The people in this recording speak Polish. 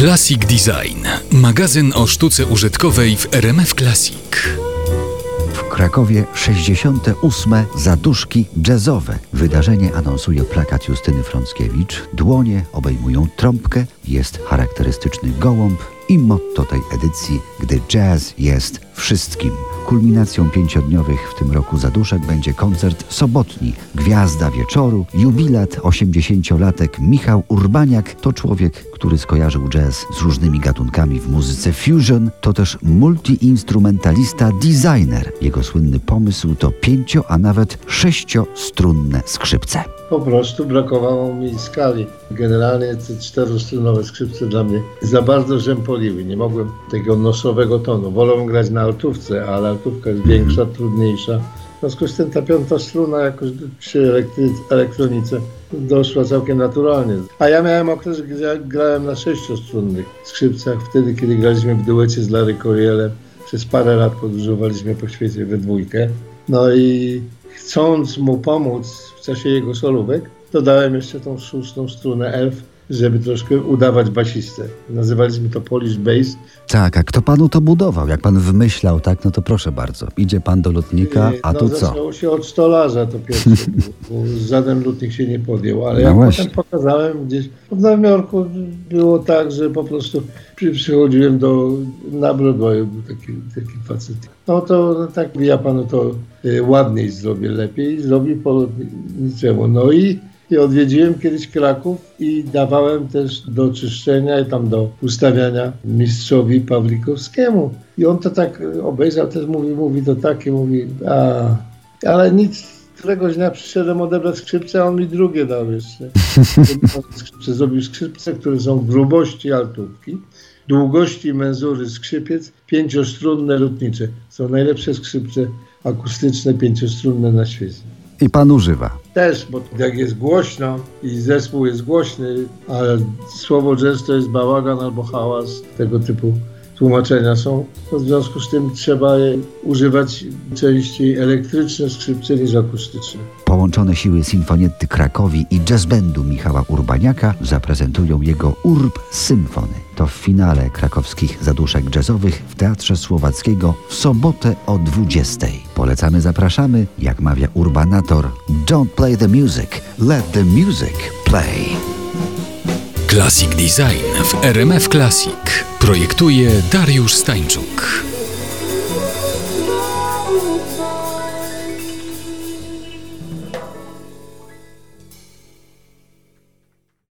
Classic Design. Magazyn o sztuce użytkowej w RMF Classic. W Krakowie 68. Zaduszki jazzowe. Wydarzenie anonsuje plakat Justyny Frąckiewicz. Dłonie obejmują trąbkę, jest charakterystyczny gołąb i motto tej edycji, gdy jazz jest wszystkim. Kulminacją pięciodniowych w tym roku zaduszek będzie koncert sobotni. Gwiazda wieczoru, jubilat 80-latek Michał Urbaniak to człowiek, który skojarzył jazz z różnymi gatunkami w muzyce fusion, to też multiinstrumentalista designer. Jego słynny pomysł to pięcio, a nawet sześciostrunne skrzypce. Po prostu brakowało mi skali. Generalnie te czterostrunowe skrzypce dla mnie za bardzo rzępoliły. Nie mogłem tego nosowego tonu. Wolę grać na altówce, ale altówka jest większa, trudniejsza. W związku z tym ta piąta struna jakoś przy elektronice doszła całkiem naturalnie. A ja miałem okres, gdzie grałem na sześciostrunnych skrzypcach, wtedy kiedy graliśmy w duecie z Larry Coryelem. Przez parę lat podróżowaliśmy po świecie we dwójkę. No i chcąc mu pomóc w czasie jego solówek, dodałem jeszcze tą szóstą strunę elf, żeby troszkę udawać basistę. Nazywaliśmy to Polish Bass. Tak, a kto panu to budował? Jak pan wymyślał, tak? No to proszę bardzo. Idzie pan do lutnika, a no, tu co? Zaczęło się od stolarza to pierwsze, bo żaden lutnik się nie podjął, ale No jak właśnie. potem pokazałem gdzieś, w Nowym Jorku było tak, że po prostu przy, przychodziłem do, na Broadwayu, był taki, taki facet. No to no tak, ja panu to y, ładniej zrobię, lepiej zrobi po niczemu. No i, i odwiedziłem kiedyś Kraków i dawałem też do czyszczenia i tam do ustawiania mistrzowi Pawlikowskiemu. I on to tak y, obejrzał, też mówi, mówi to takie, mówi, a, ale nic, któregoś dnia przyszedłem odebrać skrzypce, a on mi drugie dał jeszcze. Skrzypce, zrobił skrzypce, które są grubości altówki, długości menzury skrzypiec, pięciostrunne lutnicze. Są najlepsze skrzypce akustyczne, pięciostrunne na świecie. I pan używa. Też, bo jak jest głośno i zespół jest głośny, ale słowo jazz to jest bałagan albo hałas, tego typu tłumaczenia są, w związku z tym trzeba używać częściej elektryczne skrzypce niż akustyczne. Połączone siły Sinfonietty Krakowi i jazz bandu Michała Urbaniaka zaprezentują jego Urb Symfony. To w finale krakowskich zaduszek jazzowych w Teatrze Słowackiego w sobotę o 20. Polecamy, zapraszamy, jak mawia urbanator, don't play the music, let the music play. Classic Design w RMF Classic. Projektuje Dariusz Stańczuk.